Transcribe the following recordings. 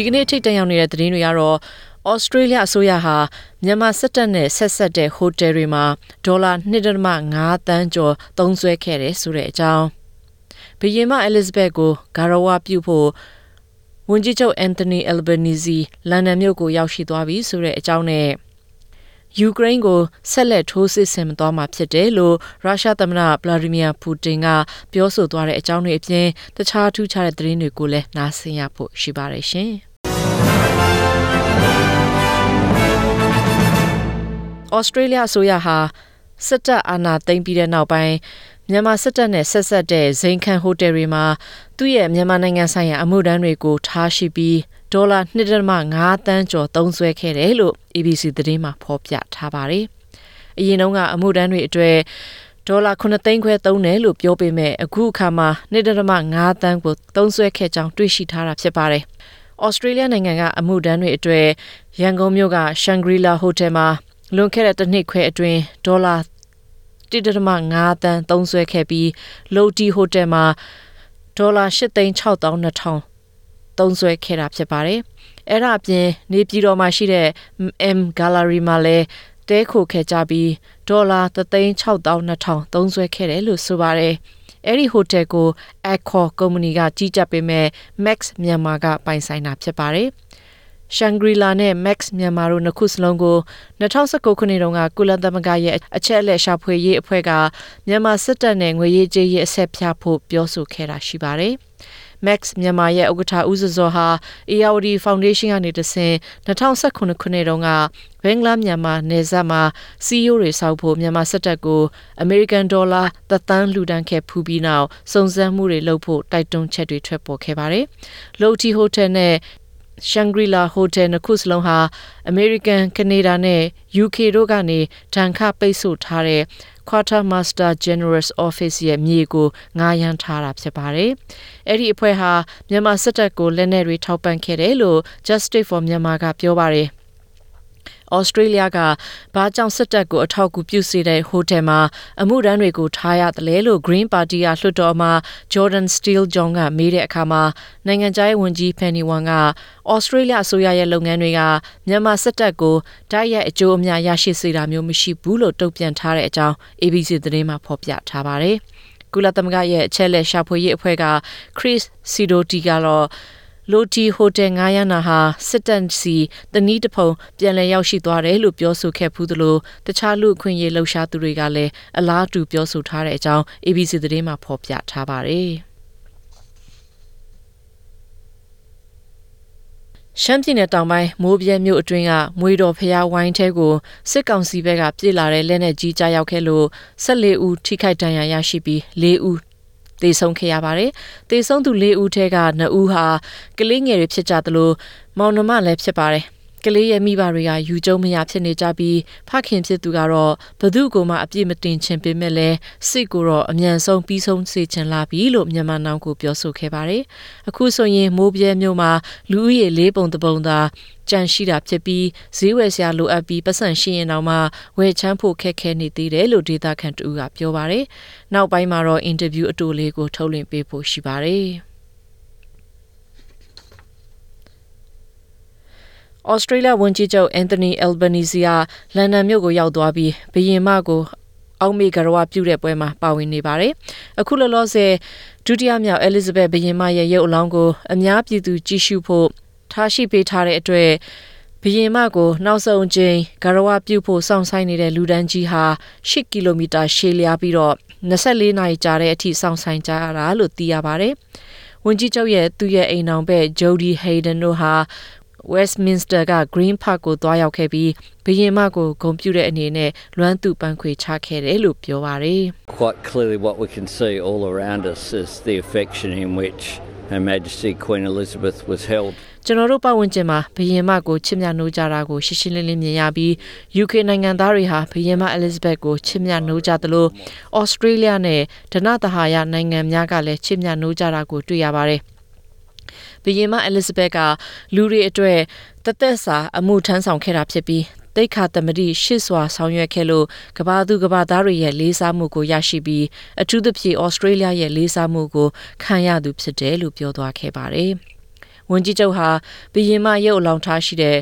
ဒီကနေ့ထိတ်တန့်ရောက်နေတဲ့သတင်းတွေကတော့ဩစတြေးလျအစိုးရဟာမြန်မာစစ်တပ်နဲ့ဆက်ဆက်တဲ့ဟိုတယ်တွေမှာဒေါ်လာ1.5တန်းကျော်သုံးစွဲခဲ့တယ်ဆိုတဲ့အကြောင်းဘီရင်မအဲလစ်ဇဘက်ကိုဂါရဝပြုဖို့ဝန်ကြီးချုပ်အန်တိုနီအယ်ဘနီဇီလန်ဒန်မြို့ကိုရောက်ရှိသွားပြီဆိုတဲ့အကြောင်းနဲ့ယူကရိန်းကိုဆက်လက်ထိုးစစ်ဆင်သွားမှာဖြစ်တယ်လို့ရုရှားသမ္မတဗလာဒီမီယာပူတင်ကပြောဆိုသွားတဲ့အကြောင်းတွေအပြင်တခြားထူးခြားတဲ့သတင်းတွေကိုလည်းနားဆင်ရဖို့ရှိပါတယ်ရှင်။ ဩစတြေးလျအစိုးရဟာစစ်တပ်အာဏာသိမ်းပြီးတဲ့နောက်ပိုင်းမြန်မာစစ်တပ်နဲ့ဆက်ဆက်တဲ့ဇိမ်ခံဟိုတယ်တွေမှာသူ့ရဲ့မြန်မာနိုင်ငံဆိုင်ရာအမှုတန်းတွေကိုထားရှိပြီးဒေါ်လာ1.5တန်းကျော်သုံးစွဲခဲ့တယ်လို့ ABC သတင်းမှာဖော်ပြထားပါတယ်။အရင်တုန်းကအမှုတန်းတွေအတွေ့ဒေါ်လာ9သိန်းခွဲသုံးတယ်လို့ပြောပေမဲ့အခုအခါမှာ1.5တန်းကိုသုံးစွဲခဲ့ကြောင်းတွေ့ရှိထားတာဖြစ်ပါတယ်။ဩစတြေးလျနိုင်ငံကအမှုတန်းတွေအတွေ့ရန်ကုန်မြို့က Shangri-La Hotel မှာ လွန်ခဲ့တဲ့တစ်နှစ်ခွဲအတွင်းဒေါ်လာ1.5တန်းသုံးစွဲခဲ့ပြီးလိုတီဟိုတယ်မှာဒေါ်လာ8,600,000သုံးစွဲခဲ့တာဖြစ်ပါတယ်။အဲ့ဒါအပြင်နေပြည်တော်မှာရှိတဲ့ M Gallery မှာလည်းတဲခိုခဲ့ကြပြီးဒေါ်လာ3,600,000သုံးစွဲခဲ့တယ်လို့ဆိုပါတယ်။အဲ့ဒီဟိုတယ်ကို Accor ကုမ္ပဏီကကြီးကြပ်ပေးမဲ့ Max မြန်မာကပိုင်ဆိုင်တာဖြစ်ပါတယ်။ Shangri-La နဲ့ Max မြန်မာတို့နှစ်ခုစလုံးကို2019ခုနှစ်တုန်းကကုလသမဂ္ဂရဲ့အချက်အလက်ရှာဖွေရေးအဖွဲ့ကမြန်မာစစ်တပ်နဲ့ငွေရေးကြေးရေးအဆက်ဖြတ်ဖို့ပြောဆိုခဲ့တာရှိပါတယ်။ Max မြန်မာရဲ့ဥက္ကဋ္ဌဦးစောဟာ AOD Foundation ကနေတဆင့်2019ခုနှစ်တုန်းကဘင်္ဂလားမြန်မာနယ်စပ်မှာစီယိုတွေဆောက်ဖို့မြန်မာစစ်တပ်ကို American Dollar သသန်းလှူဒန်းခဲ့ဖူးပြီးနောက်စုံစမ်းမှုတွေလုပ်ဖို့တိုက်တွန်းချက်တွေထွက်ပေါ်ခဲ့ပါတယ်။ Lotte Hotel နဲ့ Shangri-La Hotel နှစ်ခုစလုံးဟာ American, Canada နဲ့ UK တို့ကနေတန်ခပိတ်ဆို့ထားတဲ့ Quartermaster General's Office ရဲ့မြေကိုငားရမ်းထားတာဖြစ်ပါတယ်။အဲ့ဒီအဖွဲ့ဟာမြန်မာစစ်တပ်ကိုလက်နက်တွေထောက်ပံ့ခဲ့တယ်လို့ Justice for Myanmar ကပြောပါတယ် ဩစတြေးလျကဘာကြောင့်စစ်တပ်ကိုအထောက်အကူပြုစေတဲ့ဟိုတယ်မှာအမှုတန်းတွေကိုထားရတယ်လဲလို့ Green Party ကလွှတ်တော်မှာ Jordan Steele John ကမေးတဲ့အခါမှာနိုင်ငံခြားရေးဝန်ကြီး Penny Wong ကဩစတြေးလျအစိုးရရဲ့လုပ်ငန်းတွေကမြန်မာစစ်တပ်ကိုတိုက်ရိုက်အကျိုးအများရရှိစေတာမျိုးမရှိဘူးလို့တုံ့ပြန်ထားတဲ့အကြောင်း ABC သတင်းမှာဖော်ပြထားပါတယ်။ကုလသမဂ္ဂရဲ့အချက်လက်ရှာဖွေရေးအဖွဲ့က Chris Sidoti ကတော့ လိုတီဟိုတယ်ငားရမ်းနာဟာစစ်တပ်စီတနီးတဖုံပြန်လည်ရောက်ရှိသွားတယ်လို့ပြောဆိုခဲ့ဖူးသလိုတခြားလူအခွင့်အရေးလှုပ်ရှားသူတွေကလည်းအလားတူပြောဆိုထားတဲ့အကြောင်း ABC သတင်းမှာဖော်ပြထားပါတယ်။ရှမ်းပြည်နယ်တောင်ပိုင်းမိုးပြဲမြို့အတွင်းကမွေတော်ဖျားဝိုင်းထဲကိုစစ်ကောင်စီဘက်ကပြေးလာတဲ့လက်နက်ကြီးကြားရောက်ခဲ့လို့14ဦးထိခိုက်ဒဏ်ရာရရှိပြီး4ဦး သေဆုံးခဲ့ရပါတယ်။သေဆုံးသူ၄ဦးထဲက2ဦးဟာကလေးငယ်တွေဖြစ်ကြသလိုမောင်နှမလည်းဖြစ်ပါတယ်။က လေးရဲ့မိဘတွေကယူကျုံမရဖြစ်နေကြပြီးဖခင်ဖြစ်သူကတော့ဘသူ့ကိုမှအပြစ်မတင်ချင်ပေမဲ့လည်းစိတ်ကိုတော့အမြန်ဆုံးပြီးဆုံးစေချင်လာပြီလို့မြန်မာနောင်ကိုပြောဆိုခဲ့ပါတယ်။အခုဆိုရင်မိုးပြဲမြို့မှာလူဦးရေ၄ပုံတပုံသာကြန့်ရှိတာဖြစ်ပြီးဈေးဝယ်စရာလိုအပ်ပြီးပတ်စံရှိရင်တော့မှဝယ်ချမ်းဖို့ခက်ခဲနေသေးတယ်လို့ဒေတာခန်တူကပြောပါတယ်။နောက်ပိုင်းမှာတော့အင်တာဗျူးအတူလေးကိုထုတ်လွှင့်ပေးဖို့ရှိပါတယ်။ ဩစတြေးလျဝန်ကြီးချုပ်အန်တိုနီအယ်ဘနီဇီယာလန်ဒန်မြို့ကိုရောက်သွားပြီးဘရင်မကိုအောက်မေကရဝပြုတဲ့ပွဲမှာပါဝင်နေပါတယ်။အခုလောလောဆယ်ဒုတိယမြောက်အဲလစ်ဇဘက်ဘရင်မရဲ့ရုပ်အလောင်းကိုအများပြည်သူကြည့်ရှုဖို့ထားရှိပေးထားတဲ့အတွက်ဘရင်မကိုနောက်ဆုံးချိန်ဂရဝပြုဖို့စောင့်ဆိုင်နေတဲ့လူဒန်းကြီးဟာ10ကီလိုမီတာရှည်လျားပြီးတော့24နာရီကြာတဲ့အထိစောင့်ဆိုင်ကြရတာလို့သိရပါတယ်။ဝန်ကြီးချုပ်ရဲ့သူ့ရဲ့အိမ်အောင်ဘက်ဂျိုဒီဟေဒန်တို့ဟာ Westminster က Green Park ကိုသွားရောက်ခဲ့ပြီးဘုရင်မကိုဂုဏ်ပြုတဲ့အနေနဲ့လွမ်းသူပန်းခွေချခဲ့တယ်လို့ပြောပါတယ်။ Quite clearly what we can see all around us is the affection in which Her Majesty Queen Elizabeth was held ကျွန်တော်တို့ပတ်ဝန်းကျင်မှာဘုရင်မကိုချစ်မြတ်နိုးကြတာကိုရှင်းရှင်းလင်းလင်းမြင်ရပြီး UK နိုင်ငံသားတွေဟာဘုရင်မ Elizabeth ကိုချစ်မြတ်နိုးကြသလို Australia နဲ့ဒနသဟာယနိုင်ငံများကလည်းချစ်မြတ်နိုးကြတာကိုတွေ့ရပါတယ်။ ဘုရင်မအဲလစ်ဇဘက်ကလူတွေအတွက်တသက်စာအမှုထမ်းဆောင်ခဲ့တာဖြစ်ပြီးတိတ်ခါသမတိရှစ်စွာဆောင်ရွက်ခဲ့လို့ကဘာသူကဘာသားတွေရဲ့လေးစားမှုကိုရရှိပြီးအထူးသဖြင့်ဩစတြေးလျရဲ့လေးစားမှုကိုခံရသူဖြစ်တယ်လို့ပြောသွားခဲ့ပါတယ်။ဝန်ကြီးချုပ်ဟာဘီရင်မရုပ်အလောင်းထားရှိတဲ့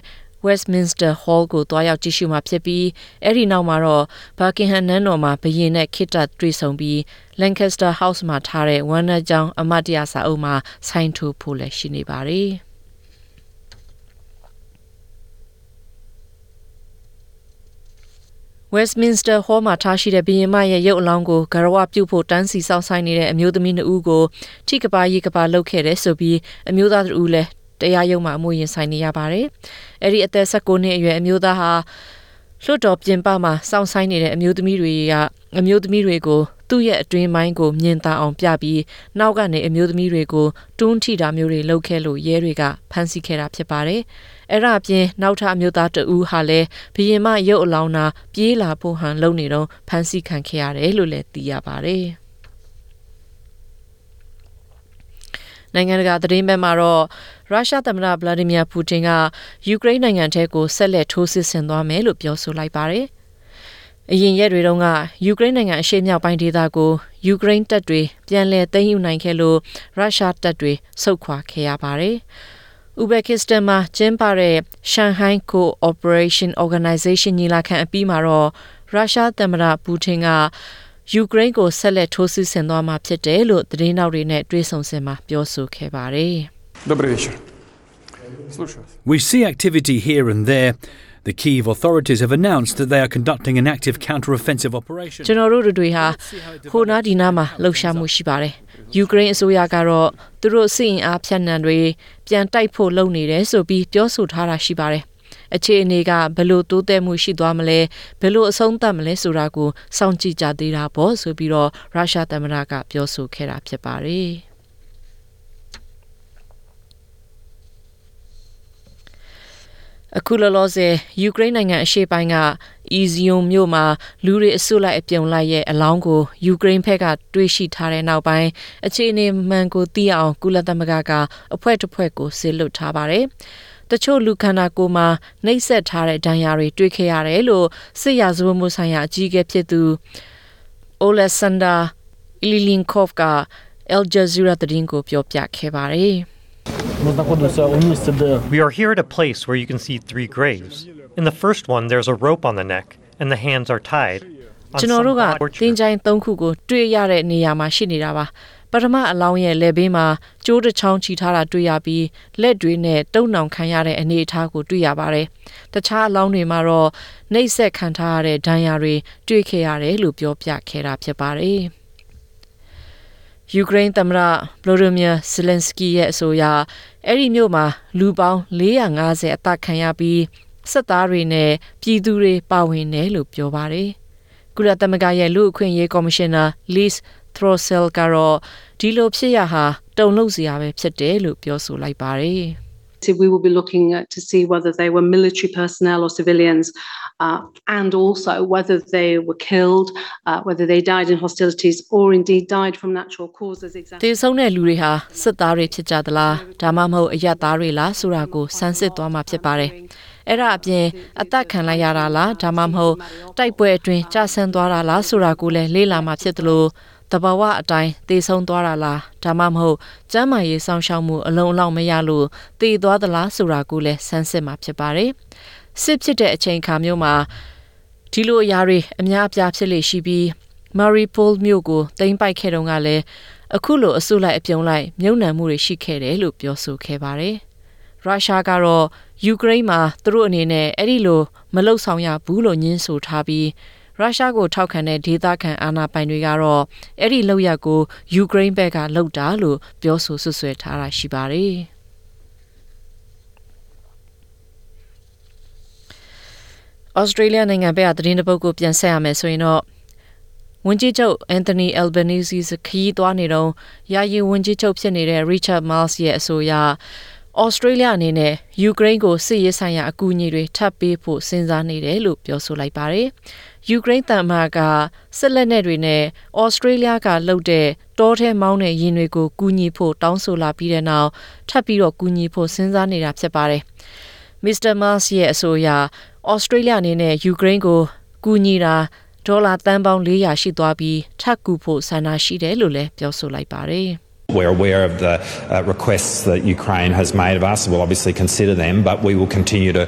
Westminster Hall ကိုတွားရောက်ကြည့်ရှုမှာဖြစ်ပြီးအဲ့ဒီနောက်မှာတော့ Buckingham နန်းတော်မှာဘုရင်နဲ့ခေတ္တတွေ့ဆုံပြီး Lancaster House မှာထားတဲ့ဝမ်းနည်းကြောင်းအမတ်တရစာအုပ်မှာဆိုင်းထိုးဖို့လည်းရှိနေပါတယ်။ Westminster Hall မှာထားရှိတဲ့ဘုရင်မရဲ့ရုပ်အလောင်းကိုဂရဝပြုတ်ဖို့တန်းစီစောင့်ဆိုင်နေတဲ့အမျိုးသမီးနှစ်ဦးကိုထိကပါရေးကပါလှုပ်ခဲ့တယ်ဆိုပြီးအမျိုးသားတို့လည်း တရားရုံးမှာအမှုရင်ဆိုင်နေရပါတယ်။အဲ့ဒီအသက်16နှစ်အရွယ်အမျိုးသားဟာလွှတ်တော်ပြင်ပမှာစောင့်ဆိုင်နေတဲ့အမျိုးသမီးတွေကအမျိုးသမီးတွေကိုသူ့ရဲ့အတွင်းပိုင်းကိုမြင်သာအောင်ပြပြီးနောက်ကနေအမျိုးသမီးတွေကိုတွန်းထိတာမျိုးတွေလုပ်ခဲ့လို့ရဲတွေကဖမ်းဆီးခဲ့တာဖြစ်ပါတယ်။အဲ့ဒါအပြင်နောက်ထပ်အမျိုးသားတဦးဟာလည်းဘရင်မရုပ်အလောင်းနာပြေးလာဖို့ဟန်လုပ်နေတော့ဖမ်းဆီးခံခဲ့ရတယ်လို့လည်းသိရပါတယ်။ နိုင်ငံတကာသတင်းဘက်မှာတော့ရုရှားသမ္မတဗလာဒီမီယာပူတင်ကယူကရိန်းနိုင်ငံထဲကိုဆက်လက်ထိုးစစ်ဆင်သွားမယ်လို့ပြောဆိုလိုက်ပါတယ်။အရင်ရက်တွေတုန်းကယူကရိန်းနိုင်ငံအရှေ့မြောက်ပိုင်းဒေသကိုယူကရိန်းတပ်တွေပြန်လည်သိမ်းယူနိုင်ခဲ့လို့ရုရှားတပ်တွေဆုတ်ခွာခဲ့ရပါတယ်။ဥဘက်ကစ္စတန်မှာကျင်းပတဲ့ Shanghai Cooperation Organization ညီလာခံအပြီးမှာတော့ရုရှားသမ္မတပူတင်က ယူကရိန်းကိုဆက်လက်ထိုးစစ်ဆင်သွားမှာဖြစ်တယ်လို့သတင်းနောက်တွေနဲ့တွေ့ဆုံစင်မှာပြောဆိုခဲ့ပါတယ်။ Добрый вечер. Слушаю вас. We see activity here and there. The Kyiv authorities have announced that they are conducting an active counter-offensive operation. ကျွန်တော်တို့တွေဟာဟိုနာဒီနာမှာလှုပ်ရှားမှုရှိပါတယ်။ယူကရိန်းအစိုးရကတော့သူတို့စစ်ရင်အားဖြတ်နှံတွေပြန်တိုက်ဖို့လုပ်နေတယ်ဆိုပြီးပြောဆိုထားတာရှိပါတယ်။ အခြေအနေကဘယ်လိုတိုးတက်မှုရှိသွားမလဲဘယ်လိုအဆုံးသတ်မလဲဆိုတာကိုစောင့်ကြည့်ကြသေးတာပေါ့ဆိုပြီးတော့ရုရှားသမ္မတကပြောဆိုခဲ့တာဖြစ်ပါတယ်။အခုလောလောဆယ်ယူကရိန်းနိုင်ငံအရှေ့ပိုင်းကအီဇီယုံမြို့မှာလူတွေအစုလိုက်အပြုံလိုက်ရဲ့အလောင်းကိုယူကရိန်းဘက်ကတွေ့ရှိထားတဲ့နောက်ပိုင်းအခြေအနေမှန်ကိုသိအောင်ကုလသမဂ္ဂကအဖွဲ့တစ်ဖွဲ့ကိုဆေလွတ်ထားပါတယ်။ တချို့လူခန္ဓာကိုယ်မှာနှိပ်စက်ထားတဲ့ဒဏ်ရာတွေတွေ့ခဲ့ရတယ်လို့စစ်ရာဇဝတ်မှုဆိုင်ရာအကြီးအကဲဖြစ်သူ Oleksandr Ilinkov က Al Jazeera သတင်းကိုပြောပြခဲ့ပါတယ်။ We are here at a place where you can see three graves. In the first one, there's a rope on the neck, and the hands are tied. ပထမအလောင်းရဲ့လက်ဘေးမှာကျိုးတစ်ချောင်းချီထားတာတွေ့ရပြီးလက်တွေနဲ့တုံနှောင်ခံရတဲ့အနေအထားကိုတွေ့ရပါတယ်တခြားအလောင်းတွေမှာတော့နှိပ်စက်ခံထားရတဲ့ဒဏ်ရာတွေတွေ့ခဲ့ရတယ်လို့ပြောပြခဲ့တာဖြစ်ပါတယ်ယူကရိန်းသမ္မတဗလိုဒိုမီယာဇလန်စကီရဲ့အဆိုအရအဲ့ဒီမြို့မှာလူပေါင်း450အသက်ခံရပြီးစစ်သားတွေနဲ့ပြည်သူတွေပါဝင်တယ်လို့ပြောပါတယ်။ကုလသမဂ္ဂရဲ့လူအခွင့်အရေးကော်မရှင်နာ Liz Throssell ကတော့ဒီလိုဖြစ်ရဟာတုံ့လုံစရာပဲဖြစ်တယ်လို့ပြောဆိုလိုက်ပါတယ်။ We will be looking at to see whether they were military personnel or civilians, uh, and also whether they were killed, uh, whether they died in hostilities or indeed died from natural causes. Exactly. တေဆုံးတဲ့လူတွေဟာစစ်သားတွေဖြစ်ကြသလားဒါမှမဟုတ်အရက်သားတွေလားဆိုတာကိုစမ်းစစ်သွားမှာဖြစ်ပါတယ်။အဲ့ဒါအပြင်အသက်ခံလိုက်ရတာလားဒါမှမဟုတ်တိုက်ပွဲအတွင်းကြာဆင်းသွားတာလားဆိုတာကိုလည်းလေ့လာမှာဖြစ်သလို တဘာဝအတိုင်းတေဆုံးသွားတာလားဒါမှမဟုတ်ကျမ်းမာရေးစောင့်ရှောက်မှုအလုံးအလောက်မရလို့တည်သွားသလားဆိုတာကိုလည်းစမ်းစစ်မှာဖြစ်ပါတယ်။စစ်ဖြစ်တဲ့အချိန်ခါမျိုးမှာဒီလိုအရာတွေအများအပြားဖြစ်လေရှိပြီး Mariupol မြို့ကိုသိမ်းပိုက်ခဲ့တုန်းကလည်းအခုလိုအစုလိုက်အပြုံလိုက်မြုပ်နှံမှုတွေရှိခဲ့တယ်လို့ပြောဆိုခဲ့ပါတယ်။ရုရှားကတော့ယူကရိန်းမှာသူတို့အနေနဲ့အဲ့ဒီလိုမလုံဆောင်ရဘူးလို့ညင်းဆိုထားပြီး ရုရှားကိုထောက်ခံတဲ့ဒေသခံအာဏာပိုင်တွေကတော့အဲ့ဒီလောက်ရက်ကိုယူကရိန်းဘက်ကလှုပ်တာလို့ပြောဆိုဆွဆွဲထားတာရှိပါတယ်။ဩစတြေးလျနိုင်ငံဘက်ကသတင်းတပုတ်ကိုပြန်ဆက်ရမယ်ဆိုရင်တော့ဝန်ကြီးချုပ်အန်တိုနီအယ်ဘနီဇီစခီးသွားနေတော့ယာယီဝန်ကြီးချုပ်ဖြစ်နေတဲ့ Richard Marles ရဲ့အဆိုအရဩစတြေးလျအနေနဲ့ယူကရိန်းကိုစစ်ရေးဆိုင်ရာအကူအညီတွေထပ်ပေးဖို့စဉ်းစားနေတယ်လို့ပြောဆိုလိုက်ပါတယ်။ ယူကရိန်းတမန်ကစစ်လက်နက်တွေနဲ့ဩစတြေးလျကလှုပ်တဲ့တောထဲမောင်းတဲ့ယင်တွေကိုကူညီဖို့တောင်းဆိုလာပြီးတဲ့နောက်ထပ်ပြီးတော့ကူညီဖို့စဉ်းစားနေတာဖြစ်ပါတယ်။ Mr. Mars ရဲ့အဆိုအရဩစတြေးလျအနေနဲ့ယူကရိန်းကိုကူညီတာဒေါ်လာတန်ပေါင်း400ရှိသွားပြီးထပ်ကူဖို့ဆန္ဒရှိတယ်လို့လည်းပြောဆိုလိုက်ပါတယ်။ We're aware of the uh, requests that Ukraine has made of us. We'll obviously consider them, but we will continue to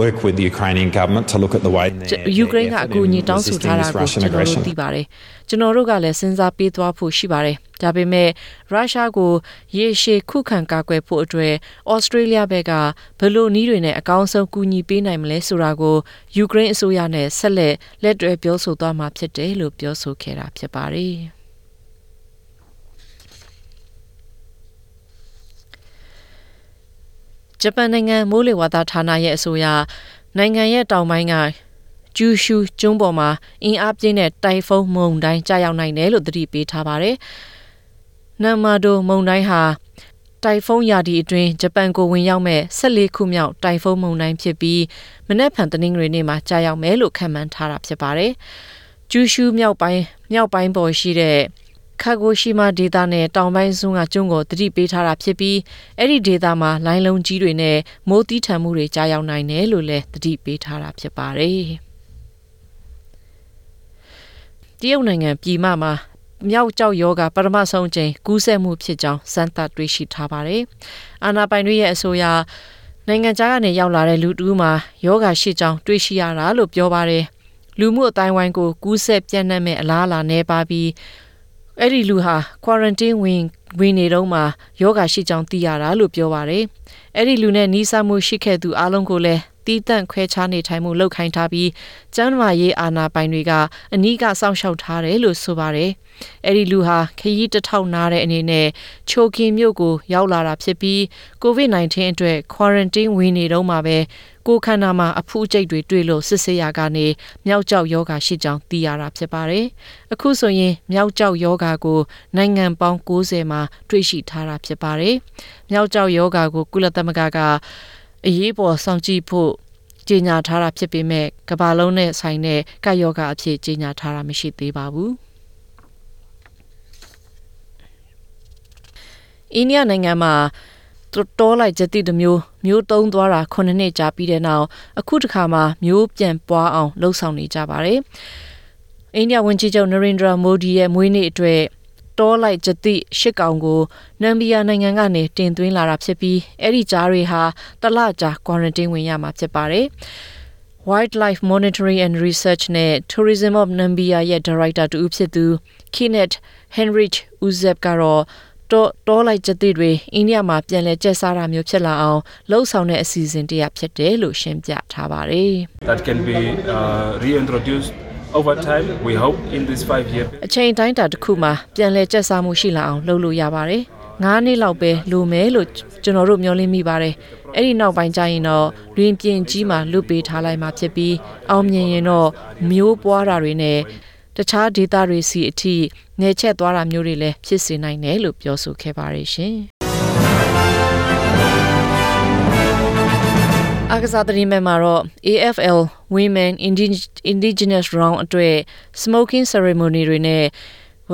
work with the Ukrainian government to look at the way they're, ယူကရိန်းကအကူအညီတောင်းဆိုထားတာကို Russian ကျွန်တော်တို့ aggression. သိပါတယ်ကျွန်တော်တို့ကလည်းစဉ်းစားပေးသွားဖို့ရှိပါတယ်ဒါပေမဲ့ရုရှားကိုရေရှည်ခုခံကာကွယ်ဖို့အတွက်ဩစတြေးလျဘက်ကဘယ်လိုနည်းတွေနဲ့အကောင်းဆုံးကူညီပေးနိုင်မလဲဆိုတာကိုယူကရိန်းအစိုးရနဲ့ဆက်လက်လက်တွဲပြောဆိုသွားမှာဖြစ်တယ်လို့ပြောဆိုခဲ့တာဖြစ်ပါတယ် ဂျပန်နိုင်ငံမိုးလေဝသဌာနရဲ့အဆိုအရနိုင်ငံရဲ့တောင်ပိုင်းကကျူရှူကျွန်းပေါ်မှာအင်အားပြင်းတဲ့တိုင်ဖုန်းမုန်တိုင်းကြာရောက်နိုင်တယ်လို့သတိပေးထားပါတယ်။နမ်မာဒိုမုန်တိုင်းဟာတိုင်ဖုန်းရာဒီအတွင်းဂျပန်ကိုဝင်ရောက်မဲ့14ခုမြောက်တိုင်ဖုန်းမုန်တိုင်းဖြစ်ပြီးမနက်ဖြန်တနင်္ဂနွေနေ့မှာကြာရောက်မယ်လို့ခန့်မှန်းထားတာဖြစ်ပါတယ်။ကျူရှူမြောက်ပိုင်းမြောက်ပိုင်းပေါ်ရှိတဲ့ ခါဂိုရှိမာဒေတာနဲ့တောင်ပိုင်းစွန်းကကျွန်းကိုတတိပေးထားတာဖြစ်ပြီးအဲ့ဒီဒေတာမှာလိုင်းလုံးကြီးတွေနဲ့မိုးတီးထန်မှုတွေကြာရောက်နိုင်တယ်လို့လည်းတတိပေးထားတာဖြစ်ပါတယ်။တရုတ်နိုင်ငံပြည်မမှာမြောက်ကျောက်ယောဂပထမဆုံးချိန်ကူးစက်မှုဖြစ်ကြောင်းစမ်းသပ်တွေ့ရှိထားပါတယ်။အာနာပိုင်တွေရဲ့အဆိုအရနိုင်ငံခြားကနေရောက်လာတဲ့လူတူးမှာယောဂရှိကြောင်းတွေ့ရှိရတာလို့ပြောပါတယ်။လူမှုအတိုင်းဝိုင်းကိုကူးစက်ပြန့်နှံ့မဲ့အလားအလာနေပါပြီး အဲ့ဒီလူဟာ quarantine ဝင်ဝင်နေတော့မှယောဂရှိကြောင်းသိရတာလို့ပြောပါတယ်။အဲ့ဒီလူနဲ့နီးစပ်မှုရှိခဲ့သူအလုံးကိုလည်းတီးတန့်ခွဲခြားနေထိုင်မှုလုပ်ခိုင်းထားပြီးကျန်းမာရေးအာဏာပိုင်တွေကအနီးကစောင့်ရှောက်ထားတယ်လို့ဆိုပါတယ်။အဲ့ဒီလူဟာခရီးတစ်ထောက်နားတဲ့အနေနဲ့ချိုကင်မြို့ကိုရောက်လာတာဖြစ်ပြီး COVID-19 အတွက် quarantine ဝင်နေတော့မှပဲ ကိုယ်ခန္ဓာမှာအဖူးအကျိတ်တွေတွေ့လို့စစ်ဆေးရကနေမြောက်ကျောက်ယောဂရှိကြောင်းသိရတာဖြစ်ပါတယ်။အခုဆိုရင်မြောက်ကျောက်ယောဂကိုနိုင်ငံပေါင်း90မှာတွေ့ရှိထားတာဖြစ်ပါတယ်။မြောက်ကျောက်ယောဂကိုကုလသမဂ္ဂကအရေးပေါ်စောင့်ကြည့်ဖို့ကြေညာထားတာဖြစ်ပေမဲ့ကမ္ဘာလုံးနဲ့ဆိုင်တဲ့ကပ်ယောဂအဖြစ်ကြေညာထားတာမရှိသေးပါဘူး။အိန္ဒိယနိုင်ငံမှာ တောလိုက်ချက်တိတစ်မျိုးမျိုးတုံးသွားတာ9နှစ်ကြာပြီးတဲ့နောက်အခုတစ်ခါမှာမျိုးပြန်ပွားအောင်လှုံ့ဆော်နေကြပါတယ်။အိန္ဒိယဝန်ကြီးချုပ်နရင်ဒရာမိုဒီရဲ့မွေးနေ့အတွက်တောလိုက်ဂျတိရှစ်ကောင်ကိုနမ်ဘီယာနိုင်ငံကနေတင်သွင်းလာတာဖြစ်ပြီးအဲ့ဒီကြားတွေဟာတလကြာ quarantine ဝင်ရမှာဖြစ်ပါတယ်။ Wildlife Monitoring and Research နဲ့ Tourism of Nambia ရဲ့ Director တူဖြစ်သူ Kenneth Henrich Uzeb ကတော့ တော့တောလိုက်ချက်တွေအိန္ဒိယမှာပြန်လဲကျက်စားတာမျိုးဖြစ်လာအောင်လှုပ်ဆောင်တဲ့အစီအစဉ်တရဖြစ်တယ်လို့ရှင်းပြထားပါတယ်။ that can be uh, reintroduced over time. We hope in this five year period. အချိန်တိုင်းတာတစ်ခုမှာပြန်လဲကျက်စားမှုရှိလာအောင်လုပ်လို့ရပါတယ်။9နှစ်လောက်ပဲလိုမယ်လို့ကျွန်တော်တို့မျှော်လင့်မိပါတယ်။အဲ့ဒီနောက်ပိုင်းကျရင်တော့လွင်ပြင်ကြီးမှာလွတ်ပေးထားလိုက်မှဖြစ်ပြီးအောင်မြင်ရင်တော့မျိုးပွားတာတွေနဲ့တခြားဒေတာတွေစီအထိ နေချက်သွားတာမျိုးတွေလည်းဖြစ်စေနိုင်တယ်လို့ပြောဆိုခဲ့ပါတယ်ရှင်။အကစားသတင်းမှာတော့ AFL Women Indigenous Round အတွက် smoking ceremony တွေနဲ့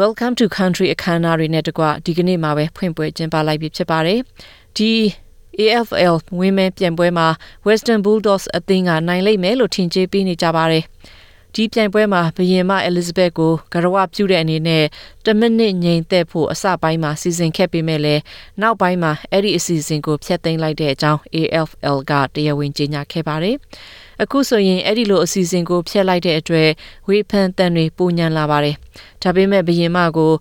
Welcome to Country အခမ်းအနားတွေနဲ့တကွဒီကနေ့မှာပဲဖွင့်ပွဲကျင်းပလိုက်ပြီဖြစ်ပါတယ်။ဒီ AFL Women ပြန်ပွဲမှာ Western Bulldogs အသင်းကနိုင်လိမ့်မယ်လို့ထင်ကြေးပေးနေကြပါတယ်။ ဒီပြိုင်ပွဲမှာဘရင်မအဲလစ်ဇဘက်ကိုဂရဝပြုတဲ့အနေနဲ့10မိနစ်ငြိမ်သက်ဖို့အစပိုင်းမှာစီစဉ်ခဲ့ပေမဲ့လည်းနောက်ပိုင်းမှာအဲ့ဒီအစီအစဉ်ကိုဖျက်သိမ်းလိုက်တဲ့အကြောင်း AFL ကတရားဝင်ကြေညာခဲ့ပါတယ်။အခုဆိုရင်အဲ့ဒီလိုအစီအစဉ်ကိုဖျက်လိုက်တဲ့အတွက်ဝေဖန်တန်တွေပူညံလာပါတယ်။ဒါပေမဲ့ဘရင်မကို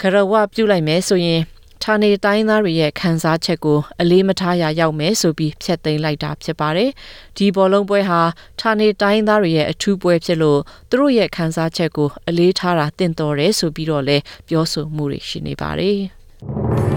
ဂရဝပြုလိုက်မယ်ဆိုရင် ဌာနေတိုင်းသားတွေရဲ့ခံစားချက်ကိုအလေးမထားရရောက်မယ်ဆိုပြီးဖျက်သိမ်းလိုက်တာဖြစ်ပါတယ်။ဒီဘောလုံးပွဲဟာဌာနေတိုင်းသားတွေရဲ့အထူးပွဲဖြစ်လို့သူတို့ရဲ့ခံစားချက်ကိုအလေးထားတာတင့်တော်တယ်ဆိုပြီးတော့လည်းပြောဆိုမှုတွေရှိနေပါတယ်။